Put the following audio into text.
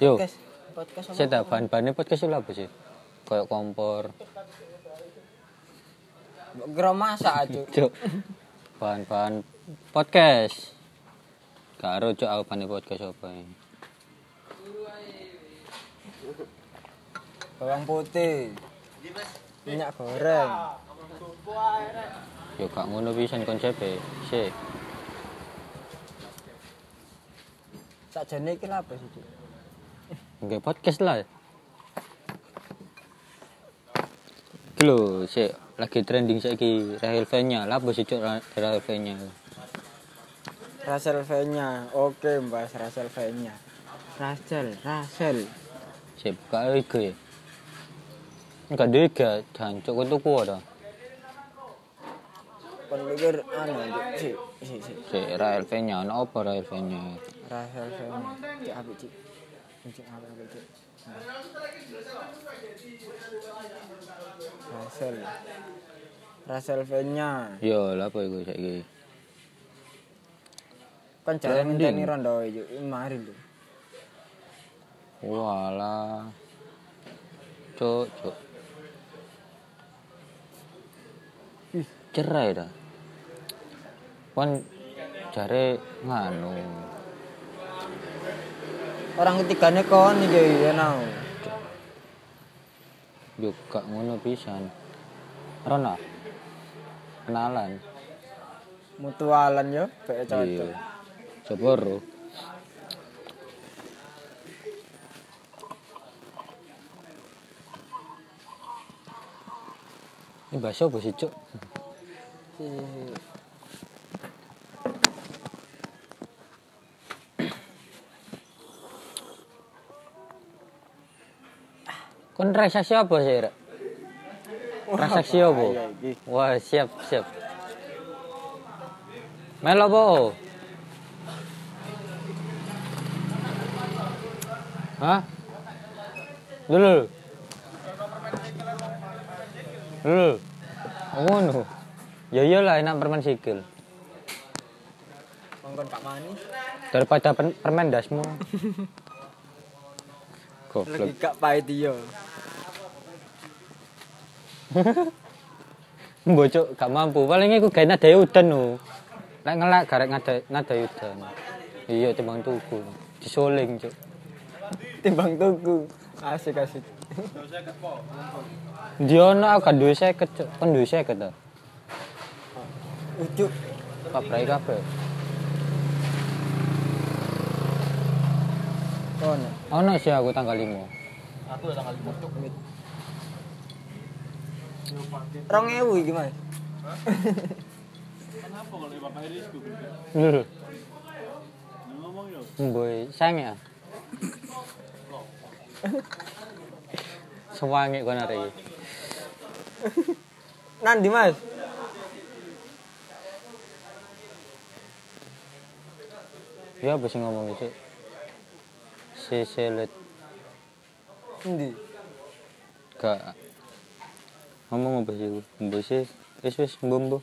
Yo. Podcast. Podcast apa? Saya bahan-bahannya podcast itu apa sih? Kayak kompor. Gero masak aja. Bahan-bahan podcast. Karo cuk aku bahan podcast apa ini. Bawang putih. Minyak goreng. Yo gak ngono pisan konsepnya. Sih. Sakjane iki lha apa sih, Cuk? Nggak podcast lah. Lho, sik lagi trending saiki Rahel V-nya. Lah apa sih cuk Rahel V-nya? Rasel V-nya. Oke, Mbak, Rasel V-nya. Rasel, Rasel. Sik buka IG ya. Enggak ada IG, jancuk itu kuat dah. Kon pikir anu, Cuk. Si, si, si. Sik Rahel ana apa Rahel V-nya. Cik apik, Cik. Rasel. Rasel V-nya. Yo, lah apa iku saiki? Kan Trending. ngenteni rondo Cuk. Mari lho. Walah. Cuk, cuk. Ih, cerai dah. Kan jare nganu. Orang ketiganya kon iki ya nau. Yo gak ngono pisan. Rona. Kenalan. Mutualan yo, kayak cocok. Iya. Coba ro. Ini bakso apa sih, Cuk? Kon transaksi apa sih, Rek? Transaksi apa? Wah, siap, siap. Melo apa? Hah? Dulu. Dulu. Ngono. Ya iyalah enak permen sikil. Mongkon Pak Manis. Daripada per- permen dasmu. Goblok. Lagi gak pahit iya. Mbocok gak mampu. Paling iku gawe nada udan no. Lek ngelak garek nada nada udan. Iya timbang tuku. Disuling, Cuk. Timbang tuku. Asik asik. Dia ono aku gak duwe 50, Cuk. Kon duwe 50 ta? Ujuk. Pabrai kabeh. Kon. Ono sih aku tanggal 5. Rong ewu iki mas. Lho. Mboy, sange ya. Sewangi kon arek iki. Nandi mas. Ya apa sih ngomong itu? Si selet Endi? gak ngomong apa sih? Mbok sih wis wis mbombo.